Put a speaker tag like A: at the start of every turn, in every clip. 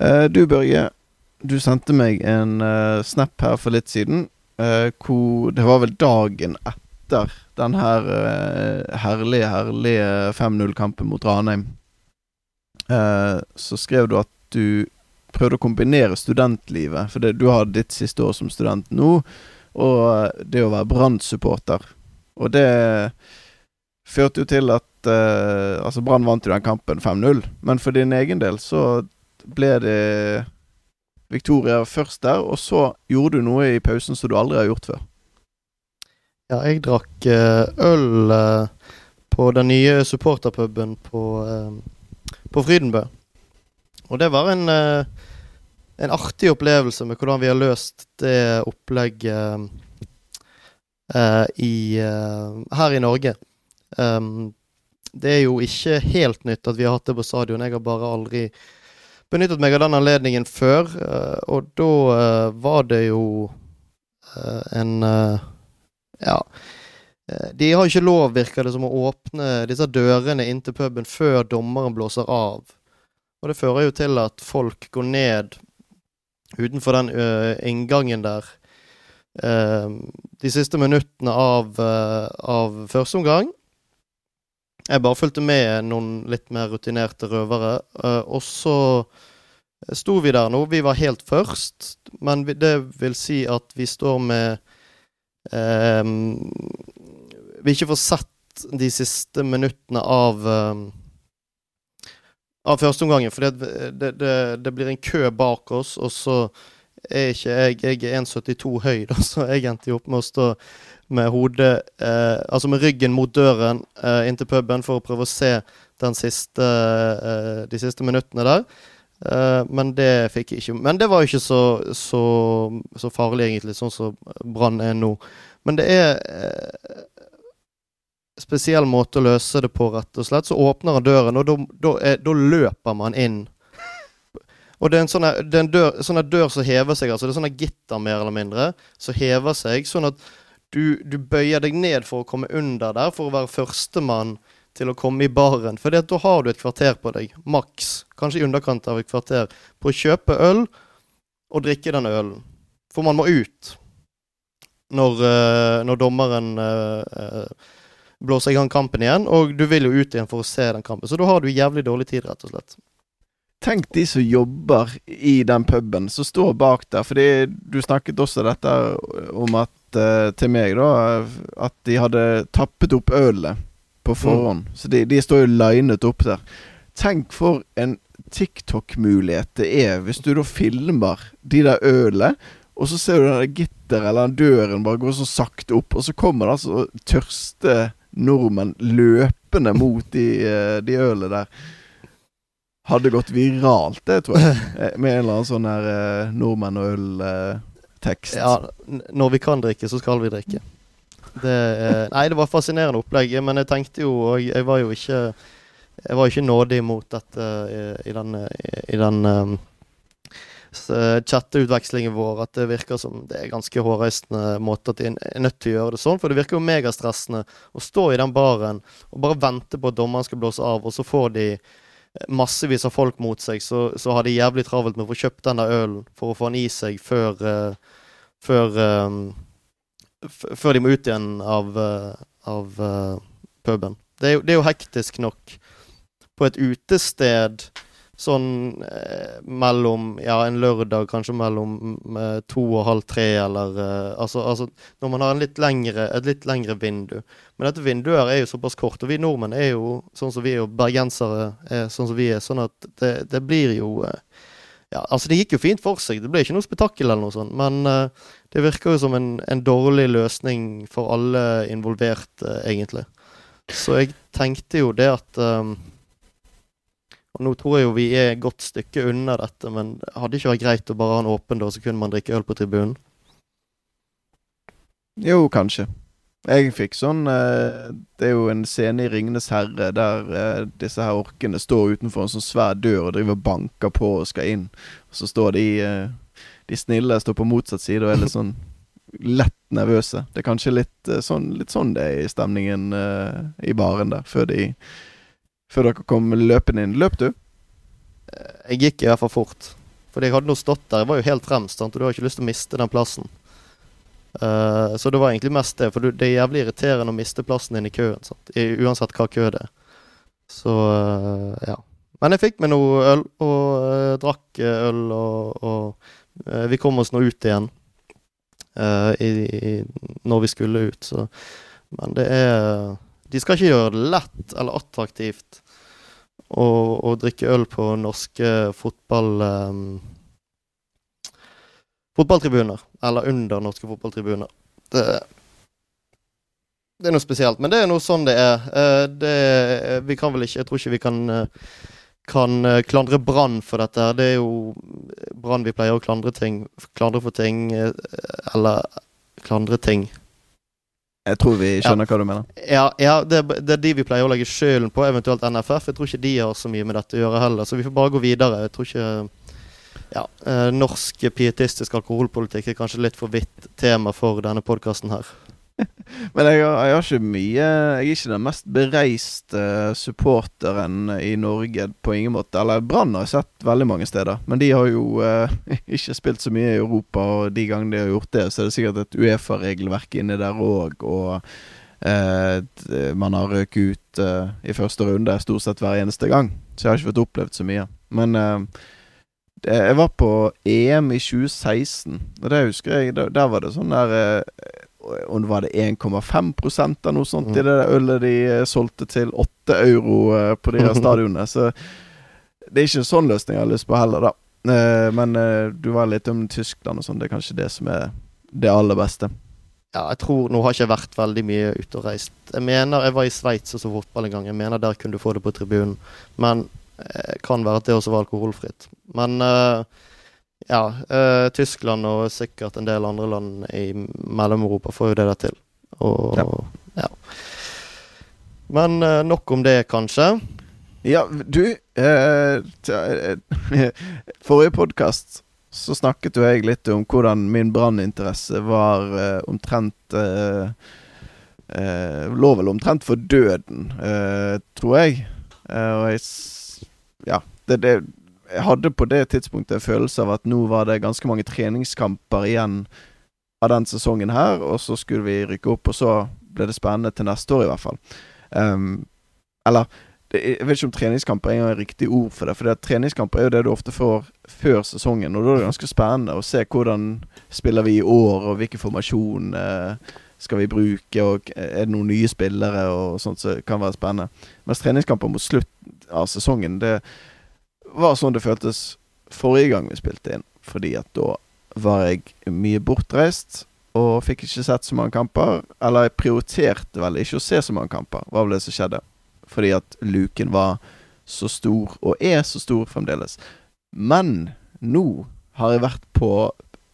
A: Eh, du, Børge, du sendte meg en eh, snap her for litt siden. eh, hvor Det var vel dagen etter den her herlige, herlige 5-0-kampen mot Ranheim. Så skrev du at du prøvde å kombinere studentlivet, for det, du har ditt siste år som student nå, og det å være Brann-supporter. Og det førte jo til at uh, Altså, Brann vant jo den kampen 5-0, men for din egen del så ble det Victoria først der, og så gjorde du noe i pausen som du aldri har gjort før.
B: Ja, jeg drakk eh, øl eh, på den nye supporterpuben på, eh, på Frydenbø. Og det var en, en artig opplevelse med hvordan vi har løst det opplegget i, her i Norge. Det er jo ikke helt nytt at vi har hatt det på stadion. Jeg har bare aldri benyttet meg av den anledningen før. eh, og da eh, var det jo eh, en Ja. De har ikke lov, virker det som, å åpne disse dørene inn til puben før dommeren blåser av. Og det fører jo til at folk går ned utenfor den inngangen der de siste minuttene av, av første omgang. Jeg bare fulgte med noen litt mer rutinerte røvere. eh, og så sto vi der nå. Vi var helt først, men det vil si at vi står med eh, Vi ikke får sett de siste minuttene av eh, av førsteomgangen. For det, det, det, det blir en kø bak oss, og så er ikke jeg Jeg er 1,72 høy, da, så jeg endte jo opp med å stå med hodet eh, Altså med ryggen mot døren eh, inn puben for å prøve å se siste, eh, de siste minuttene der. Eh, men det fikk jeg ikke. Men det var jo ikke så, så, så farlig, egentlig, sånn som Brann er nå. Men det er eh, spesiell måte å løse det på, rett og slett. Så åpner han døren, og da, er, løper man inn. Og det er en sånn her- det er en dør, sånn her dør som hever seg, altså. Det er sånn gitter, mer eller mindre, som hever seg. Sånn at du, du bøyer deg ned for å komme under der, for å være førstemann til å komme i baren. For da har du et kvarter på deg, maks, kanskje i underkant av et kvarter, på å kjøpe øl og drikke den ølen. For man må ut når, eh, når dommeren eh, eh, blåser i gang kampen igjen, og du vil jo ut igjen for å se den kampen. Så da har du jævlig dårlig tid, rett og slett.
A: Tenk de som jobber i den puben, som står bak der. Fordi du snakket også dette om at til meg, da, at de hadde tappet opp ølet på forhånd. Så de, de står jo linet opp der. Tenk for en TikTok-mulighet det er hvis du da filmer de der ølene, og så ser du den gitteret eller den døren bare gå så sakte opp, og så kommer det altså tørste nordmenn løpende mot de, eh, de ølene der. Hadde gått viralt, det, tror jeg. Eh, Med en eller annen sånn her eh, nordmenn og øl-tekst.
B: Ja, når vi kan drikke, så skal vi drikke. Det, nei, det var fascinerende opplegg, men jeg tenkte jo og Jeg var jo ikke Jeg var ikke nådig mot dette i, i den, i den um, chatteutvekslingen vår at det virker som det er ganske hårreisende måte at de er nødt til å gjøre det sånn. For det virker jo megastressende å stå i den baren og bare vente på at dommeren skal blåse av, og så får de massevis av folk mot seg, så, så har de jævlig travelt med å få kjøpt den der ølen for å få den i seg før uh, før, um, før de må ut igjen av, uh, av uh, puben. Det er, jo, det er jo hektisk nok på et utested sånn eh, mellom Ja, en lørdag kanskje mellom mm, eh, to og halv tre, eller eh, altså, altså Når man har litt lengre, et litt lengre vindu. Men dette vinduet her er jo såpass kort, og vi nordmenn er jo sånn som vi er, og bergensere er sånn som vi er, sånn at det, det blir jo eh, ja, altså Det gikk jo fint for seg, det ble ikke noe spetakkel eller noe sånt, men eh, det virker jo som en, en dårlig løsning for alle involvert, egentlig. Så jeg tenkte jo det at Og nå tror jeg jo vi er et godt stykke unna dette, men hadde det ikke vært greit å bare ha en åpen dør, så kunne man drikke øl på tribunen?
A: Jo, kanskje. Jeg fikk sånn eh, Det er jo en scene i 'Ringenes herre' der eh, disse her orkene står utenfor en sånn svær dør og driver og banker på og skal inn. Og så står de eh, De snille står på motsatt side og er litt sånn lett nervøse. Det er kanskje litt sånn, litt sånn det er i stemningen i baren der, før de Før dere kom løpende inn. Løp du?
B: Jeg gikk i hvert fall fort. Fordi jeg hadde nå stått der, jeg var jo helt fremst, sant? og du har ikke lyst til å miste den plassen. Uh, så det var egentlig mest det, for det er jævlig irriterende å miste plassen din i køen. Sant? Uansett hva kø det er. Så uh, ja. Men jeg fikk meg noe øl, og uh, drakk øl, og, og vi kom oss nå ut igjen i, i, når vi skulle ut. Så. Men det er De skal ikke gjøre det lett eller attraktivt å, å drikke øl på norske fotball... Um, fotballtribuner. Eller under norske fotballtribuner. Det, det, er noe spesielt. Men det er noe sånn det er. Eh, det, vi kan vel ikke Jeg tror ikke vi kan, eh, kan eh, klandre Brann for dette. Det er jo Brann vi pleier å klandre ting Klandre for ting Eller klandre ting.
A: Jeg tror vi skjønner ja. hva du mener.
B: Ja, ja det, det, er de vi pleier å legge skylden på, eventuelt NFF. Jeg tror ikke de har så mye med dette å gjøre heller, så vi får bare gå videre. Jeg tror ikke ja, eh, norsk pietistisk alkoholpolitikk er kanskje litt for vidt tema for denne podkasten her.
A: Men jeg har, jeg har, ikke mye Jeg er ikke den mest bereiste supporteren i Norge på ingen måte. Eller Brann har jeg sett veldig mange steder, men de har jo eh, ikke spilt så mye i Europa. Og de gangene de har gjort det, så er det sikkert et Uefa-regelverk inni der òg. Og eh, man har røket ut eh, i første runde stort sett hver eneste gang. Så jeg har ikke fått opplevd så mye. Men eh, jeg var på EM i 2016, og det husker jeg. Der, var det sånn der eh, Om det var det 1,5 eller noe sånt mm. i det der ølet de eh, solgte til 8 euro eh, på de her stadionene. Så det er ikke en sånn løsning jeg har lyst på heller, da. Men du var litt om Tyskland og sånn. Det er kanskje det som er det aller beste.
B: Ja, jeg tror Nå har jeg ikke vært veldig mye ute og reist. Jeg mener jeg var i Sveits og så fotball en gang. Jeg mener der kunne du få det på tribunen. Men det kan være at det også var alkoholfritt. Men uh, ja, uh, Tyskland og sikkert en del andre land i Mellom-Europa får jo det der til. Og ja. ja. Men uh, nok om det, kanskje.
A: Ja, du Forrige podkast så snakket jo jeg litt om hvordan min branninteresse var omtrent Lå vel omtrent for døden, tror jeg. og jeg ja, det, det, jeg hadde på det tidspunktet en følelse av at nå var det ganske mange treningskamper igjen av den sesongen her, og så skulle vi rykke opp, og så ble det spennende til neste år, i hvert fall. Um, eller Jeg vet ikke om treningskamper er et riktig ord for det, for det treningskamper er jo det du ofte får før sesongen, og da er det ganske spennende å se hvordan spiller vi i år, og hvilken formasjon eh, skal vi bruke, og er det noen nye spillere og sånt som så kan være spennende. Mens treningskamper mot slutt av sesongen. Det var sånn det føltes forrige gang vi spilte inn. Fordi at da var jeg mye bortreist og fikk ikke sett så mange kamper. Eller jeg prioriterte vel ikke å se så mange kamper, var vel det som skjedde. Fordi at luken var så stor, og er så stor fremdeles. Men nå har jeg vært på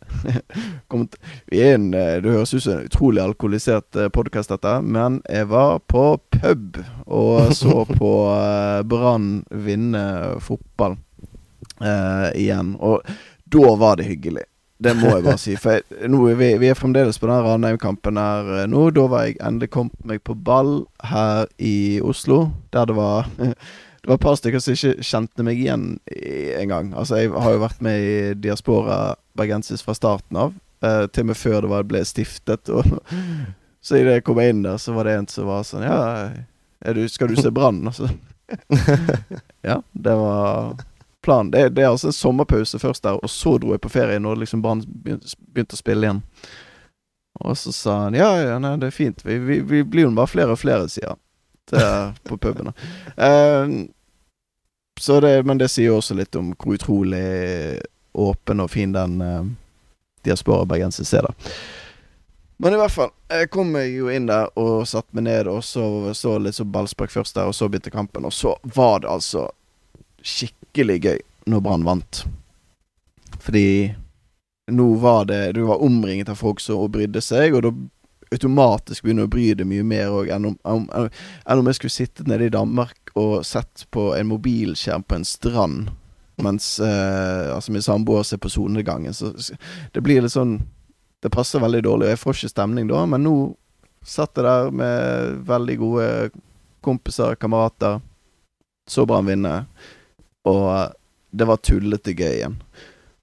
A: vi en, eh, Det høres ut som en utrolig alkoholisert eh, podkast, dette. Men jeg var på pub og så på uh, Brann vinne fotball uh, igjen. Og da var det hyggelig. Det må jeg bare si. For jeg, nå, vi, vi, er fremdeles på den Ranheim-kampen her nå. Da var jeg endelig kommet meg på ball her i Oslo, der det var Det var et par stykker som ikke kjente meg igjen engang. Altså, jeg har jo vært med i Diaspora Bergensis fra starten av. Uh, til og med før det var, ble stiftet. Og så idet jeg kom inn der, så var det en som var sånn Ja, du, skal du se Brann? Altså. ja, det var planen. Det, det, er altså en sommerpause først der, og så dro jeg på ferie når liksom Brann begynte å spille igjen. Og så sa han ja, ja, nei, det er fint. Vi, vi, vi blir jo bare flere og flere, sier han. På pubene. Uh, det, men det sier jo også litt om hvor utrolig åpen og fin den uh, diaspora bergensis er, da. Men i hvert fall, jeg kom meg jo inn der og satte meg ned, og så så litt så ballspark først der, og så begynte kampen, og så var det altså skikkelig gøy når Brann vant. Fordi nå var det Du var omringet av folk som brydde seg, og da automatisk begynner å bry deg mye mer òg enn, enn, om jeg skulle sittet nede i Danmark og sett på en mobilskjerm på en strand mens eh, altså min samboer ser på solnedgangen. Så det blir litt sånn Det passer veldig dårlig, og jeg får ikke stemning da. Men nå satt jeg der med veldig gode kompiser, kamerater. Så Brann vinne. Og det var tullete gøy igjen.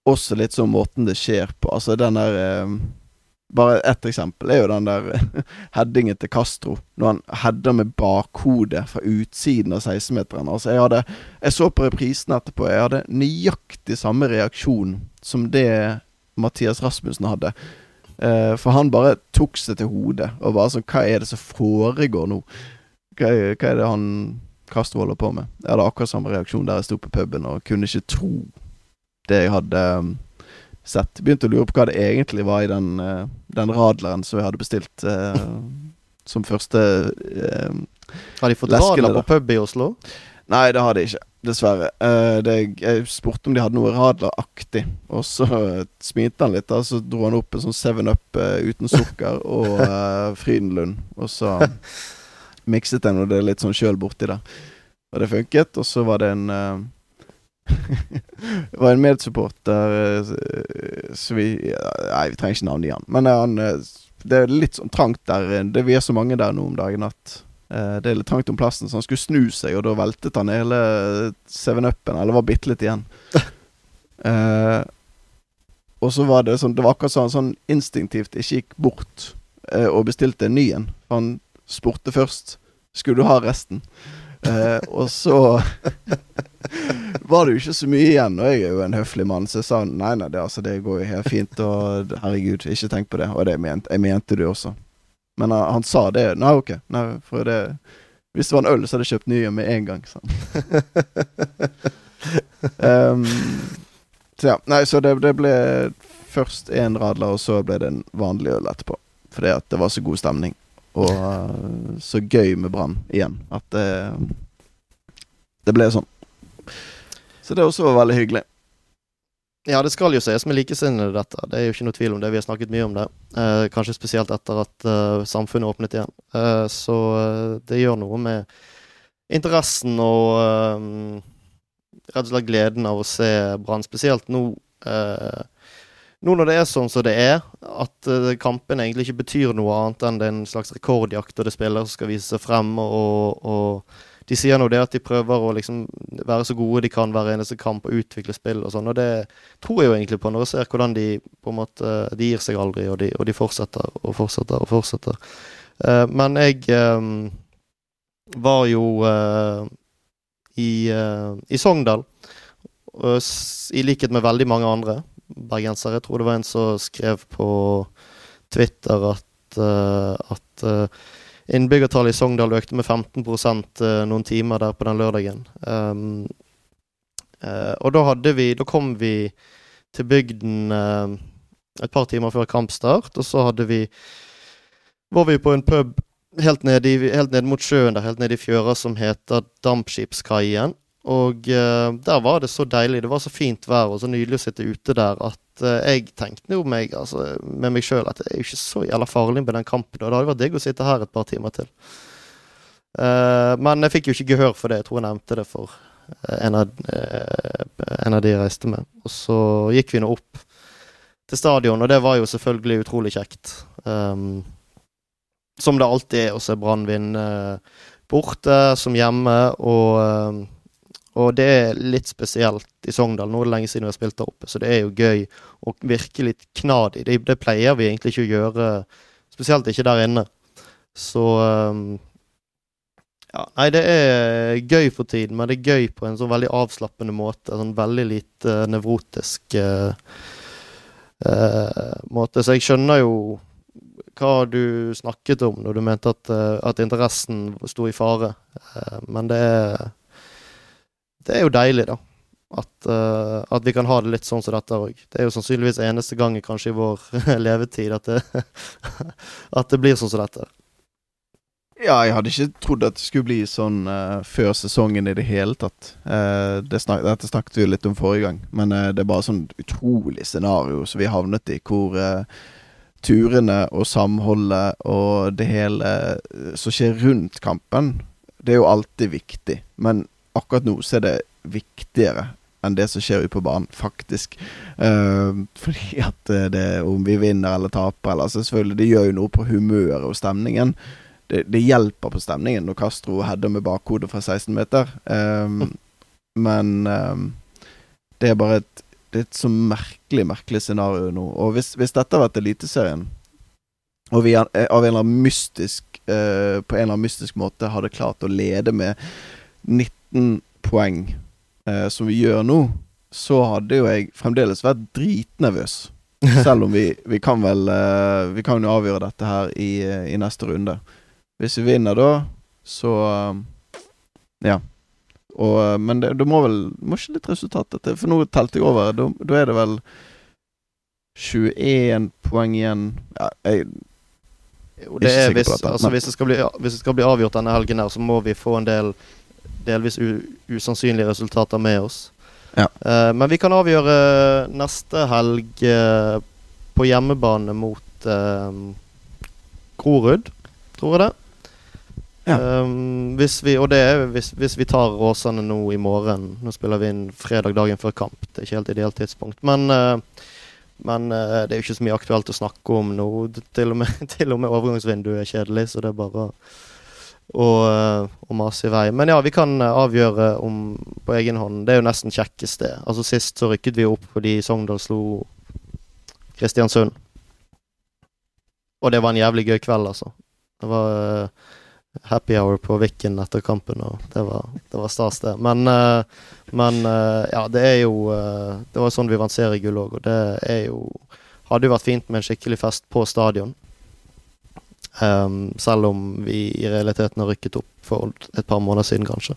A: også litt sånn måten det skjer på. Altså den der eh, Bare ett eksempel er jo den der headingen til Castro. Når han header med bakhodet fra utsiden av 16-meteren. Altså, jeg Jeg så på reprisen etterpå. Jeg hadde nøyaktig samme reaksjon som det Mathias Rasmussen hadde. Eh, for han bare tok seg til hodet og bare sånn Hva er det som foregår nå? Hva er, hva er det han Castro holder på med? Jeg hadde akkurat samme reaksjon der jeg sto på puben og kunne ikke tro det jeg hadde um, sett. Begynte å lure på hva det egentlig var i den, uh, den radleren som jeg hadde bestilt uh, som første uh,
B: Har de fått radler på pub i Oslo?
A: Nei, det har de ikke. Dessverre. Uh, det, jeg spurte om de hadde noe radleraktig, og så smilte han litt. Da, så dro han opp en sånn Seven Up uh, uten sukker og Frydenlund. Og så mikset jeg det litt sånn sjøl borti der. Og det funket. Og så var det en det var en medsupporter uh, Så vi Nei, vi trenger ikke navnet igjen. Men uh, han Det er litt sånn trangt der. Det Vi er så mange der nå om dagen at uh, det er litt trangt om plassen, så han skulle snu seg, og da veltet han hele Seven Up-en, eller var bitte litt igjen. og så var det sånn Det var akkurat sånn, sånn instinktivt ikke gikk bort og bestilte en ny en. Han spurte først Skulle du ha resten. Uh, og så var det jo ikke så mye igjen, og jeg er jo en høflig mann, så jeg sa nei, nei, det, altså, det går jo helt fint, og herregud, ikke tenk på det. Og det mente, jeg mente det også. Men uh, han sa det. Nei, ok. Nei, for det Hvis det var en øl, så hadde jeg kjøpt nye med en gang. Sånn. um, så ja. Nei, så det, det ble først én radler, og så ble det en vanlig øl etterpå. Fordi at det var så god stemning. Og uh, så gøy med Brann igjen. At det Det ble sånn. Så det også veldig hyggelig.
B: Ja, det skal jo sies med likesinnede, dette. Det er jo ikke noe tvil om det. Vi har snakket mye om det. Eh, kanskje spesielt etter at eh, samfunnet åpnet igjen. Eh, så eh, det gjør noe med interessen og eh, rett og slett gleden av å se Brann. Spesielt nå eh, nå når det er sånn som det er, at kampen egentlig ikke betyr noe annet enn det er en slags rekordjakt, og det er spillere som skal vise seg frem, og, og, de sier nå det at de prøver å liksom være så gode de kan hver eneste kamp og utvikle spill og sånn, og det tror jeg jo egentlig på når jeg ser hvordan de på en måte De gir seg aldri, og de, og de fortsetter og fortsetter og fortsetter. Uh, men jeg um, var jo uh, i, i Sogndal, i likhet med veldig mange andre bergensere. Jeg tror det var en som skrev på Twitter at, uh, at uh, innbyggertallet i Sogndal økte med 15 uh, noen timer der på den lørdagen. Um, og da vi Da kom vi til bygden et par timer før kampstart, og så hadde vi var vi på en pub helt nede, nede mot sjøen der, helt nede i fjøra, som heter Dampskipskaien. Og uh, der var det så deilig. Det var så fint vær og så nydelig å sitte ute der at jeg tenkte jo meg, altså, med meg sjøl at det er jo ikke så jævla farlig med den kampen. Og det hadde vært digg å sitte her et par timer til. Uh, men jeg fikk jo ikke gehør for det. Jeg tror jeg nevnte det for en av, en av de jeg reiste med. Og så gikk vi nå opp til stadion, og det var jo selvfølgelig utrolig kjekt. Um, som det alltid er å se Brann vinne borte som hjemme. og og det er litt spesielt i Sogndal. Nå er det lenge siden vi har spilt der oppe, så det er jo gøy å virke litt knad i. Det, det, pleier vi egentlig ikke å gjøre, spesielt ikke der inne. Så um, ja, Nei, det er gøy for tiden, men det er gøy på en sånn veldig avslappende måte. Sånn veldig lite uh, nevrotisk uh, uh, måte. Så jeg skjønner jo hva du snakket om når du mente at, at interessen sto i fare. men det er det er jo deilig, da. At, uh, at, vi kan ha det litt sånn som dette òg. Det er jo sannsynligvis eneste gangen kanskje i vår levetid at det, at det blir sånn som dette.
A: Ja, jeg hadde ikke trodd at det skulle bli sånn uh, før sesongen i det hele tatt. Uh, det snak dette snakket vi jo litt om forrige gang, men det er bare sånn utrolig scenario som vi havnet i, hvor turene og samholdet og det hele som skjer rundt kampen, det er jo alltid viktig. Men akkurat nå så er det viktigere enn det som skjer ute på banen, faktisk. Uh, fordi at eh, det, om vi vinner eller taper eller altså Selvfølgelig, det gjør jo noe på humøret og stemningen. Det, det, hjelper på stemningen når Castro header med bakhodet fra 16 meter. Um, men um, det er bare et det er et så merkelig, merkelig scenario nå. Og hvis, hvis dette har vært Eliteserien, og vi av en eller annen mystisk uh, på en eller annen mystisk måte hadde klart å lede med 19 poeng, eh, som vi gjør nå, så hadde jo jeg fremdeles vært dritnervøs. Selv om vi, vi kan vel eh, Vi kan jo avgjøre dette her i, i, neste runde. Hvis vi vinner da, så Ja. Og, men det, det, må vel Må ikke litt resultat til, for nå telte jeg over. Da, da er det vel 21 poeng igjen. Ja, jeg
B: jo, det er hvis, altså, hvis, det bli, hvis, det skal bli, avgjort denne helgen her, så må vi få en del delvis usannsynlige resultater med oss.
A: Ja.
B: Uh, men vi kan avgjøre neste helg uh, på hjemmebane mot uh, Grorud, tror jeg det. Ja. Um, hvis vi, og det er hvis, hvis, vi tar Åsane nå i morgen Nå spiller vi inn fredag dagen før kamp. Det er ikke helt ideelt tidspunkt. Men men uh, det er jo ikke så mye aktuelt å snakke om nå. Til og med, til og med overgangsvinduet er kjedelig, så det er bare å, uh, og mase i vei. Men ja, vi kan uh, avgjøre om på egen hånd. Det er jo nesten kjekkest, det. Altså Sist så rykket vi opp fordi Sogndal slo Kristiansund. Og det var en jævlig gøy kveld, altså. Det var happy hour på Viken etter kampen, og det var, det var stas, det. Men, men ja, det er jo Det var sånn vi vant seriegull òg, og det er jo Hadde jo vært fint med en skikkelig fest på stadion. Um, selv om vi i realiteten har rykket opp for et par måneder siden, kanskje.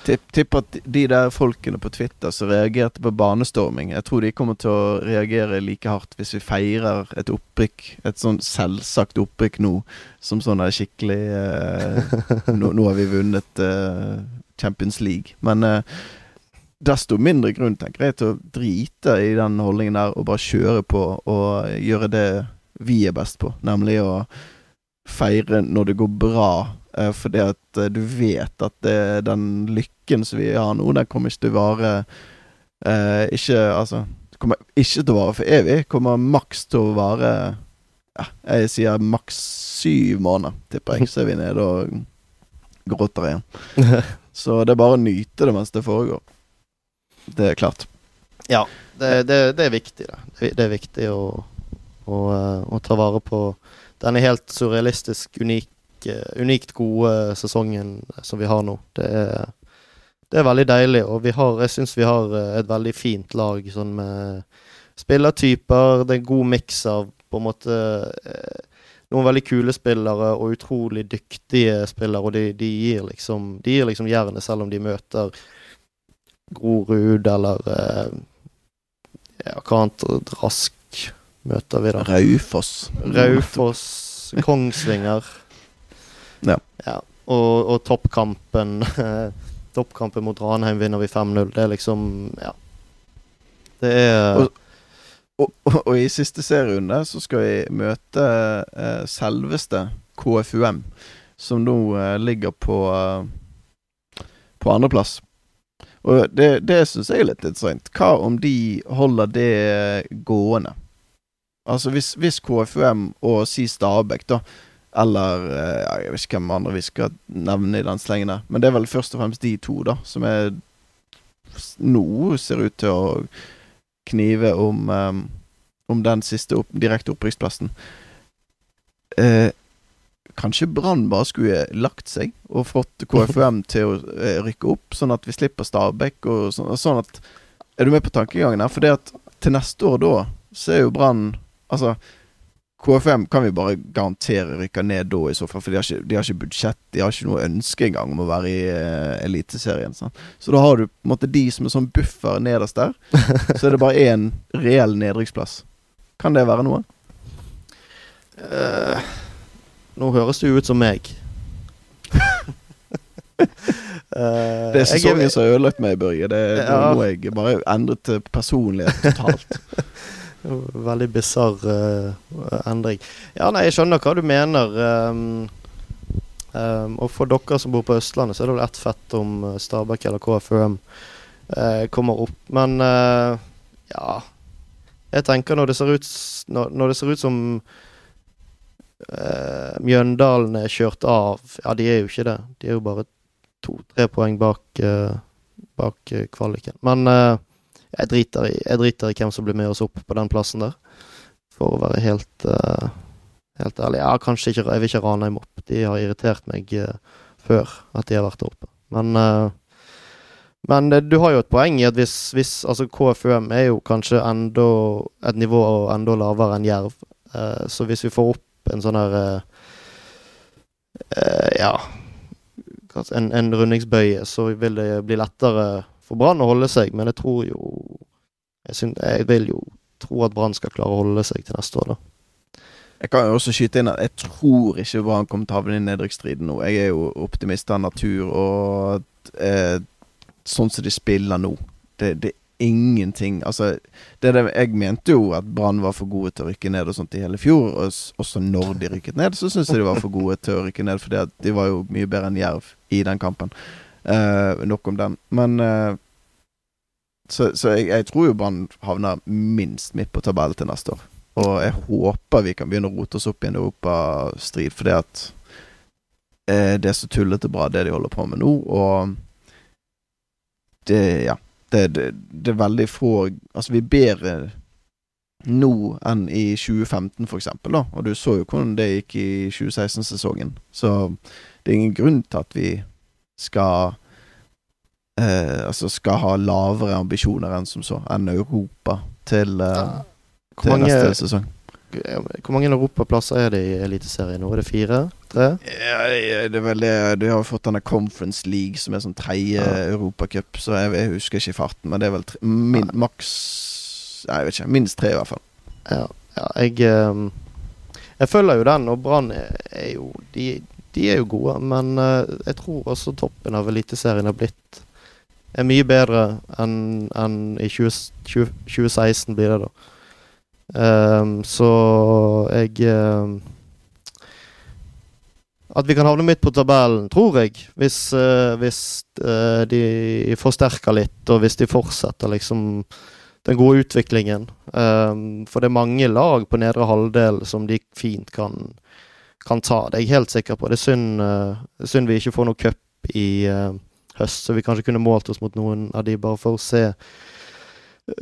A: Tipper at de der folkene på Twitter som reagerte på banestorming, jeg tror de kommer til å reagere like hardt hvis vi feirer et opprykk, et sånn selvsagt opprykk nå, som sånn der skikkelig eh, nå, nå, har vi vunnet eh, Champions League. Men eh, desto mindre grunn, tenker jeg, til å drite i den holdningen der og bare kjøre på og gjøre det vi er best på, nemlig å feire når det går bra Uh, fordi at uh, du vet at det, den lykken som vi har nå, den kommer ikke til å vare eh, Ikke Altså kommer ikke til å vare for evig. Kommer maks til å vare ja, Jeg sier maks syv måneder, tipper jeg. Så er vi nede og gråter igjen. Så det er bare å nyte det mens det foregår. Det er klart.
B: Ja, det, det, det er viktig, det. Det er viktig å, å, og ta vare på denne helt surrealistisk unik unikt gode sesongen som vi har nå. Det er, det er veldig deilig, og har, jeg syns vi har eh, et veldig fint lag sånn med spillertyper. Det er en god miks av på en måte eh, noen veldig kule spillere og utrolig dyktige spillere, og de, de gir liksom De liksom jernet selv om de møter Grorud eller eh, ja, hva annet rask møter vi da?
A: Raufoss.
B: Raufoss, Kongsvinger.
A: Ja.
B: ja. Og, og toppkampen Toppkampen mot Ranheim vinner vi 5-0. Det er liksom Ja. Det er
A: og, og, og, i siste serierunde så skal vi møte eh, selveste KFUM, som nå eh, ligger på eh, på andreplass. Og det, det syns jeg er litt interessant. Hva om de holder det gående? Altså hvis, hvis KFUM og si Stabæk da eller eh, Jeg vet ikke hvem andre vi skal nevne i den slengen der. Men det er vel først og fremst de to, da, som er nå ser ut til å knive om um, Om den siste opp, direkte opprykksplassen. Eh, kanskje Brann bare skulle lagt seg og fått KFUM til å eh, rykke opp, sånn at vi slipper Stabæk og sånn, sånn at Er du med på tankegangen her? For det at til neste år da, så er jo Brann Altså KFM kan vi bare garantere rykker ned da, i så fall. For de har, ikke, de har ikke, budsjett, de har ikke noe ønske engang om å være i uh, Eliteserien. Sånn. Så da har du på en måte de som er sånn buffer nederst der. så er det bare én reell nedrykksplass. Kan det være noe?
B: Uh, nå høres jo ut som meg.
A: uh, det er sesongen som har ødelagt meg, Børge. Det er ja. noe jeg bare endret personlighet totalt.
B: Veldig bisarr uh, endring. Ja, nei, jeg skjønner hva du mener. Um, um, og for dere som bor på Østlandet, så er det vel ett fett om uh, Stabæk eller KFUM uh, kommer opp. Men uh, ja Jeg tenker når det ser ut, når, når det ser ut som Mjøndalen er kjørt av Ja, de er jo ikke det. De er jo bare to-tre poeng bak, bak kvaliken. Men jeg driter, i, jeg driter i hvem som blir med oss opp på den plassen der. For å være helt, uh, helt ærlig. Ja, ikke Jeg vil ikke rane dem opp. De har irritert meg uh, før at de har vært der oppe. Men uh, men du har jo et poeng i at hvis, hvis Altså, KFUM er jo kanskje enda et nivå enda lavere enn Jerv. så hvis vi får opp en sånn her Ja en, en rundingsbøye, så vil det bli lettere for Brann å holde seg. Men jeg tror jo Jeg, synes, jeg vil jo tro at Brann skal klare å holde seg til neste år, da.
A: Jeg kan jo også skyte inn at jeg tror ikke Brann kommer til å havne i nedrykksstriden nå. Jeg er jo optimist av natur, og eh, sånn som de spiller nå det, det, ingenting Altså, det det, jeg mente jo at Brann var for gode til å rykke ned og sånt i hele fjor. Og også når de rykket ned, så syns jeg de var for gode til å rykke ned, fordi at de var jo mye bedre enn Jerv i den kampen. Uh, nok om den. Men uh, Så, så jeg, jeg, tror jo Brann havner minst midt på tabellen til neste år. Og jeg håper vi kan begynne å rote oss opp i en europastrid, fordi at uh, det er så tullete bra, det de holder på med nå. Og det Ja det, det, det, er veldig få Altså, vi er bedre nå enn i 2015, for eksempel, da. Og du så jo hvordan det gikk i 2016-sesongen. Så det er ingen grunn til at vi skal eh, Altså skal ha lavere ambisjoner enn som så, enn Europa til, eh, til neste sesong.
B: Hvor mange europaplasser er det i Eliteserien nå? Er det fire? Tre?
A: Ja, det er vel det Du har fått denne Conference League, som er sånn tredje ja. europacup, så jeg, jeg, husker ikke farten, men det er vel tre, min, ja. maks Nei, jeg vet ikke. Minst tre, i hvert fall.
B: Ja, ja jeg um, Jeg følger jo den, og Brann er, jo de, de, er jo gode, men uh, jeg tror også toppen av Eliteserien har blitt er mye bedre enn en i 20, 20, 2016 blir det, da. Um, så jeg um, At vi kan havne midt på tabellen, tror jeg. Hvis, uh, hvis uh, de forsterker litt, og hvis de fortsetter liksom den gode utviklingen. Um, for det er mange lag på nedre halvdel som de fint kan, kan ta. Det er jeg helt sikker på. Det er synd, uh, synd vi ikke får noe cup i høst, så vi kanskje kunne målt oss mot noen av de bare for å se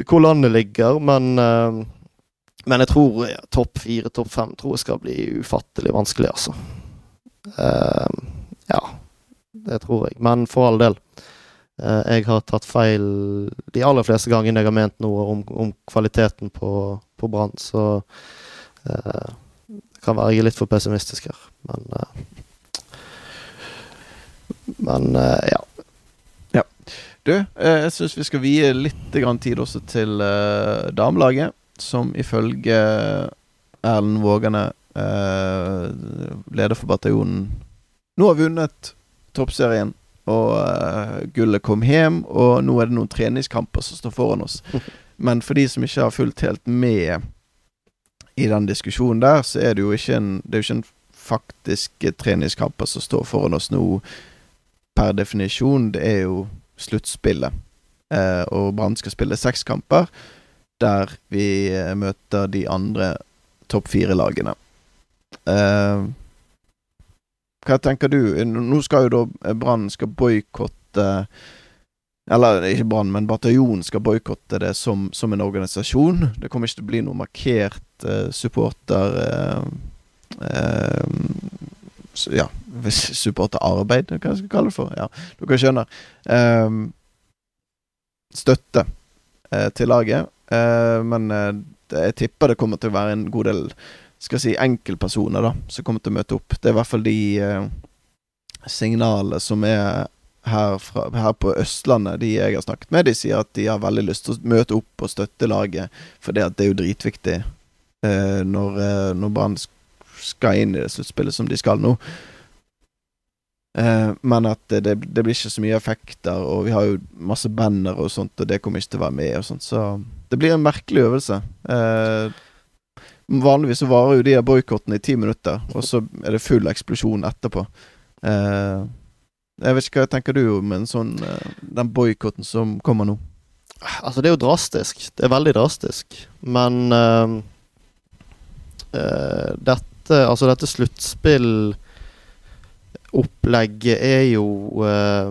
B: hvor landet ligger. Men men jeg tror ja, topp fire, topp fem tror jeg skal bli ufattelig vanskelig, altså. Ja, det tror jeg. Men for all del. Jeg har tatt feil de aller fleste gangene jeg har ment noe om, om kvaliteten på, på Brann, så uh, kan være jeg er litt for pessimistisk her, men Men ja.
A: ja. Du, jeg syns vi skal vie litt tid også til damelaget som ifølge Erlend Vågane, eh, leder for bataljonen, nå har vunnet toppserien. Og uh, gullet kom hjem, og nå er det noen treningskamper som står foran oss. Men for de som ikke har fulgt helt med i den diskusjonen der, så er det jo ikke en, det er jo ikke en faktiske treningskamper som står foran oss nå per definisjon. Det er jo sluttspillet. Eh, og Brann skal spille seks kamper der vi eh, møter de andre topp fire-lagene. Eh, hva tenker du? Nå skal jo da Brann boikotte Eller ikke Brann, men bataljonen skal boikotte det som, som, en organisasjon. Det kommer ikke til å bli noe markert eh, supporter... Uh, ja, supporterarbeid, hva jeg skal kalle det for. Ja, dere skjønner. støtte til laget. Eh, men uh, jeg tipper det kommer til å være en god del skal jeg si enkeltpersoner da som kommer til å møte opp. Det er i hvert fall de uh, signalene som er her, fra, her, på Østlandet, de jeg har snakket med, de sier at de har veldig lyst til å møte opp og støtte laget, for det, er jo dritviktig når, når Brann skal inn i det sluttspillet som de skal nå. Eh, men at det, det, blir ikke så mye effekter, og vi har jo masse banner og sånt, og det kommer ikke til å være med og sånt, så det blir en merkelig øvelse. Eh, vanligvis så varer jo de boikottene i ti minutter, og så er det full eksplosjon etterpå. Eh, jeg vet ikke hva tenker du om en sånn, eh, den boikotten som kommer nå?
B: Altså, det er jo drastisk. Det er veldig drastisk. Men uh, uh, dette Altså, dette sluttspillopplegget er jo uh,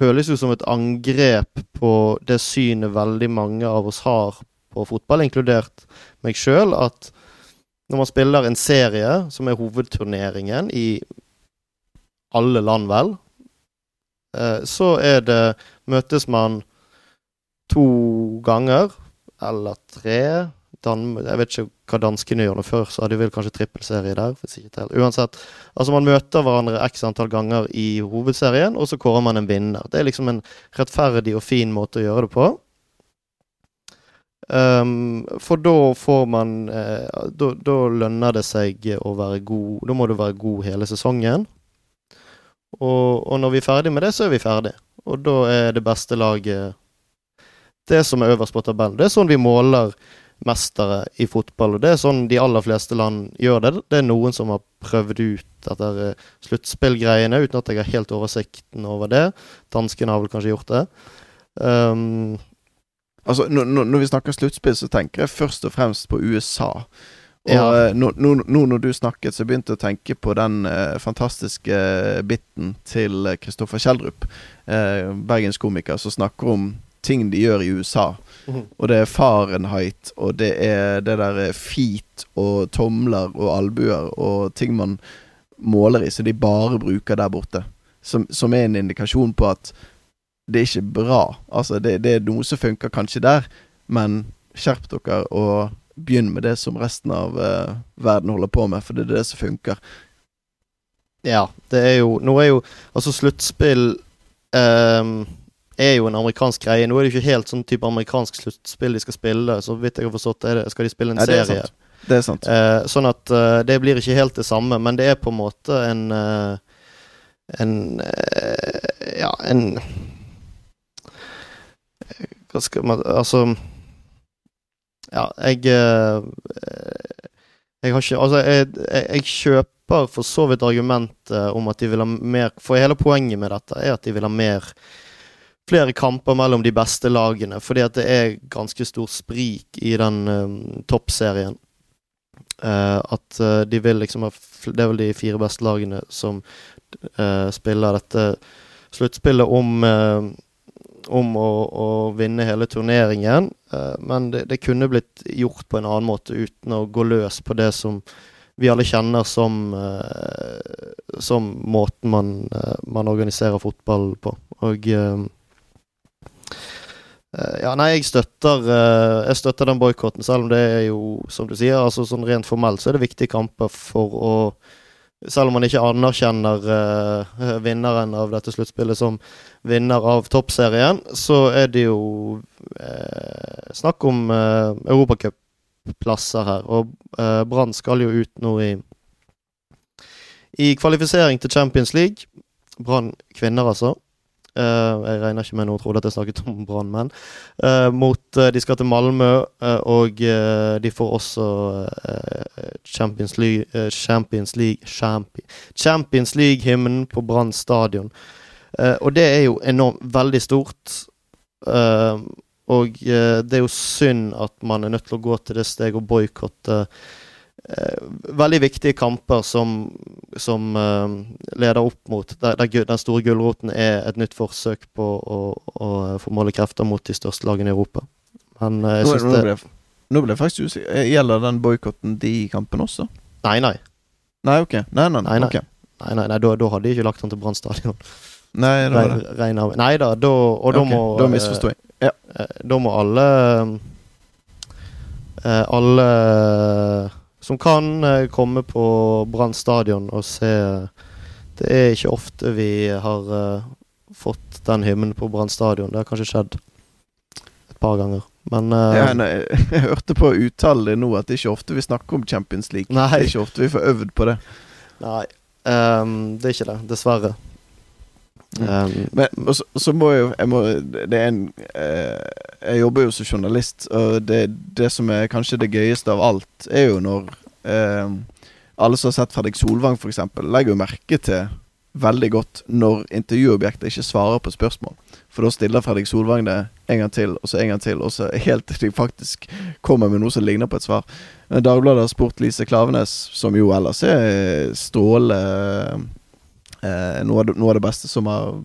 B: føles jo som et angrep på det synet veldig mange av oss har på fotball, inkludert meg sjøl, at når man spiller en serie som er hovedturneringen i alle land, vel, eh, så er det Møtes man to ganger, eller tre Dan Jeg vet ikke hva danskene gjør nå før, så hadde de vel kanskje trippelserie der. Uansett. Altså, man møter hverandre x antall ganger i hovedserien, og så kårer man en vinner. Det er liksom en rettferdig og fin måte å gjøre det på. Um, for da får man eh, da, da, lønner det seg å være god Da må du være god hele sesongen. Og, og, når vi er ferdig med det, så er vi ferdig. Og da er det beste laget det som er øverst på tabellen. Det er sånn vi måler mestere i fotball. Og det er sånn de aller fleste land gjør det. Det er noen som har prøvd ut dette eh, sluttspillgreiene uten at jeg har helt oversikten over det. Danskene har vel kanskje gjort det. Um,
A: Altså, når, når vi snakker sluttspill, så tenker jeg først og fremst på USA. Og ja. nå, nå, nå, når du snakket, så begynte jeg å tenke på den eh, fantastiske biten til Kristoffer Kjeldrup, eh, bergenskomiker, som snakker om ting de gjør i USA. Mm. Og det er Fahrenheit, og det er det der eh, feet og tomler og albuer og ting man måler i, så de bare bruker der borte. Som, som er en indikasjon på at det er ikke bra. Altså, det, det, er noe som funker kanskje der, men skjerp dere og begynn med det som resten av uh, verden holder på med, for det er det som funker.
B: Ja, det er jo Nå er jo Altså, sluttspill um, er jo en amerikansk greie. Nå er det ikke helt sånn type amerikansk sluttspill de skal spille. Så vidt jeg har forstått, det, skal de spille en ja, det serie.
A: Det er sant.
B: Uh, sånn at uh, det blir ikke helt det samme, men det er på en måte en En Ja, en hva skal man Altså Ja, jeg eh, Jeg har ikke Altså, jeg, jeg, kjøper for så vidt argumentet om at de vil ha mer For hele poenget med dette er at de vil ha mer flere kamper mellom de beste lagene, fordi at det er ganske stor sprik i den um, toppserien. Uh, at uh, de vil liksom ha Det er vel de fire beste lagene som uh, spiller dette sluttspillet om om å, å, vinne hele turneringen. Uh, men det, det, kunne blitt gjort på en annen måte uten å gå løs på det som vi alle kjenner som, uh, som måten man, uh, man, organiserer fotball på. Og ja, nei, jeg støtter, jeg støtter den boikotten, selv om det er jo, som du sier, altså sånn rent formelt så er det viktige kamper for å selv om man ikke anerkjenner uh, vinneren av dette sluttspillet som vinner av toppserien, så er det jo uh, snakk om uh, europacupplasser her. Og uh, Brann skal jo ut nå i, i kvalifisering til Champions League. Brann kvinner, altså. Uh, jeg regner ikke med noen trodde at jeg snakket om brannmenn. uh, mot, uh, De skal til Malmö, og de får også Champions League Champions League Champion, Champions League-hymnen på Brann stadion. og det er jo enormt veldig stort. og det er jo synd at man er nødt til å gå til det steget å boikotte Eh, veldig viktige kamper som, som uh, leder opp mot der, der, den store gulroten er et nytt forsøk på å, å få måle krefter mot de største lagene i Europa. Men jeg syns det ble,
A: Nå ble jeg faktisk usikker. Gjelder den boikotten de kampene også?
B: Nei, nei.
A: Nei, ok. Nei, nei, nei, okay.
B: nei, nei, nei da, da, hadde de ikke lagt han til Brann stadion.
A: Nei,
B: da var det. Regn, nei da, da, og da okay, må
A: Da misforsto jeg. Ja.
B: Da må alle Alle som kan eh, komme på Brann stadion og se Det er ikke ofte vi har uh, fått den hymnen på Brann stadion. Det har kanskje skjedd et par ganger. Men uh,
A: ja, nei, Jeg hørte på uttale nå at det er ikke ofte vi snakker om Champions League. Nei. Det er ikke ofte vi får øvd på det.
B: Nei, um, det er ikke det. Dessverre.
A: Um, Men så, så, må jeg jo jeg må, Det er en eh, Jeg jobber jo som journalist, og det, det, som er kanskje det gøyeste av alt, er jo når eh, alle som har sett Fredrik Solvang, f.eks., legger jo merke til veldig godt når intervjuobjektet ikke svarer på spørsmål. For da stiller Fredrik Solvang det en gang til, og så en gang til, og så helt til de faktisk kommer med noe som ligner på et svar. Dagbladet har spurt Lise Klavenes, som jo ellers er strålende eh, noe, av det, noe, av det, beste som har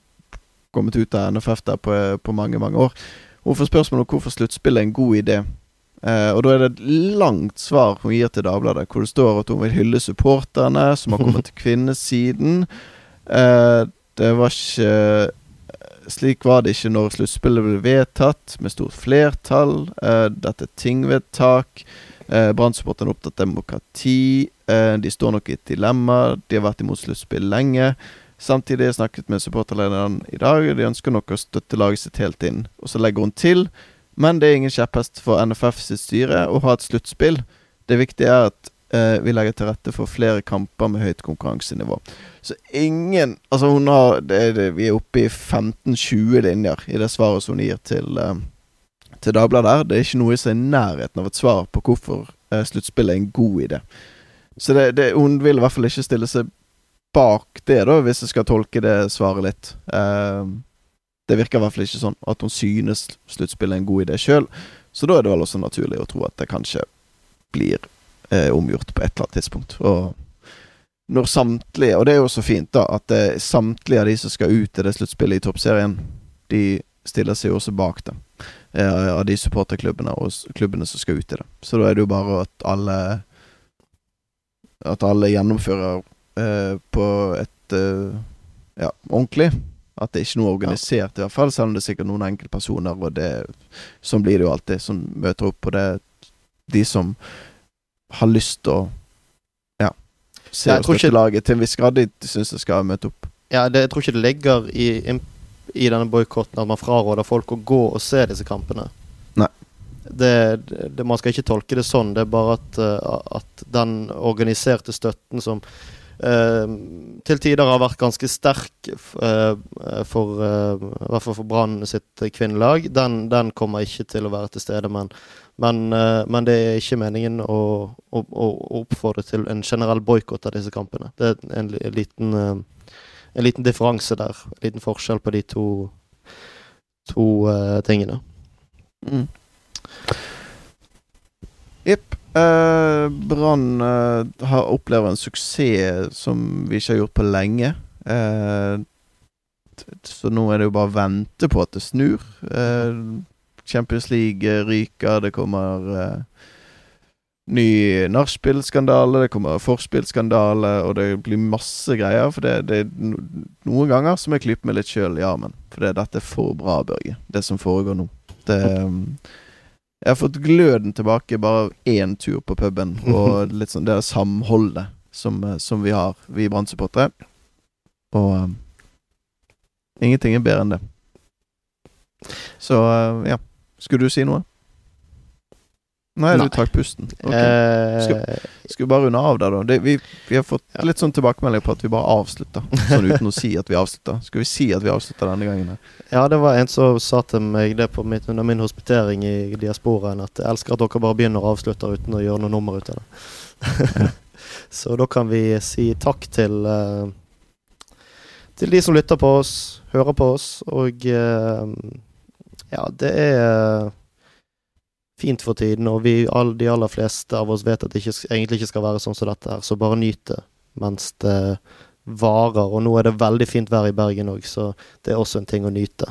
A: kommet ut av NFF der på, på mange, mange år. Hun får spørsmål om hvorfor sluttspill er en god idé. Eh, og da er det et langt svar hun gir til Dagbladet, hvor det står at hun vil hylle supporterne som har kommet til kvinnesiden. Eh, det var ikke Slik var det ikke når sluttspillet ble vedtatt med stort flertall. Eh, dette er tingvedtak. Eh, Brann-supporterne er opptatt demokrati. Eh, de står nok i et dilemma. De har vært imot sluttspill lenge. Samtidig har jeg snakket med supporterlederen i dag, og de ønsker nok å støtte laget sitt helt inn. Og så legger hun til men det er ingen kjepphest for NFF sitt styre å ha et sluttspill. Det viktige er at eh, vi legger til rette for flere kamper med høyt konkurransenivå. Så ingen Altså, hun har det, det, Vi er oppe i 15-20 linjer i det svaret som hun gir til, eh, til Dagbladet. Det er ikke noe som er i nærheten av et svar på hvorfor eh, sluttspill er en god idé. Så det, det, hun vil i hvert fall ikke stille seg bak det, da, hvis jeg skal tolke det svaret litt. Uh, det virker i hvert fall ikke sånn at hun synes sluttspillet er en god idé sjøl. Så da er det vel også naturlig å tro at det kanskje blir eh, omgjort på et eller annet tidspunkt. Og når samtlige Og det er jo så fint, da, at det, samtlige av de som skal ut i det sluttspillet i toppserien, de stiller seg jo også bak det. Eh, av de supporterklubbene og klubbene som skal ut i det. Så da er det jo bare at alle At alle gjennomfører eh, på et eh, ja, ordentlig at det er ikke noe organisert, i hvert fall, selv om det er sikkert noen enkeltpersoner, og det Sånn blir det jo alltid, som møter opp, og det er de som har lyst til å Ja, se ja, og støtte laget til en viss grad, de syns det skal møte opp.
B: Ja, det, jeg tror ikke det ligger i, i denne boikotten at man fraråder folk å gå og se disse kampene. Det, det, man skal ikke tolke det sånn. Det er bare at, uh, at den organiserte støtten som Eh, til tider har vært ganske sterk eh, for eh, hvert fall for Brann sitt kvinnelag. Den, den, kommer ikke til å være til stede, men, men, men det er ikke meningen å, å, å oppfordre til en generell boikott av disse kampene. Det er en, en liten, en liten differanse der. En liten forskjell på de to, to tingene.
A: Mm. Jepp. Uh, Brann uh, har opplever en suksess som vi ikke har gjort på lenge. Uh, så nå er det jo bare å vente på at det snur. Champions League ryker, det kommer ny nachspiel-skandale, det kommer forspill-skandale, og det blir masse greier. For det, det er noen ganger som jeg klyper meg litt sjøl i armen. For det, dette er for bra, Børge, det som foregår nå. Det um, jeg har fått gløden tilbake bare én tur på puben, og litt sånn det samholdet som, eh, som vi har, vi Brann-supportere. Og um, ingenting er bedre enn det. Så uh, ja. Skulle du si noe? Nei, Nei. du trakk pusten. Okay. Skal, skal, vi bare runde av der, da? Det, vi, vi, har fått ja. litt sånn tilbakemelding på at vi bare avslutter. Sånn uten å si at vi avslutter. Skal vi si at vi avslutter denne gangen?
B: Ja, det var en som sa til meg det på mitt, under min hospitering i diasporaen, at jeg elsker at dere bare begynner og avslutter uten å gjøre noe nummer ut av det. Så da kan vi si takk til uh, til de som lytter på oss, hører på oss, og uh, ja, det er fint for tiden, og vi, all, de aller fleste av oss vet at det ikke, egentlig ikke skal være sånn som dette her, så bare nyt det mens det varer. Og nå er det veldig fint vær i Bergen òg, så det er også en ting å nyte.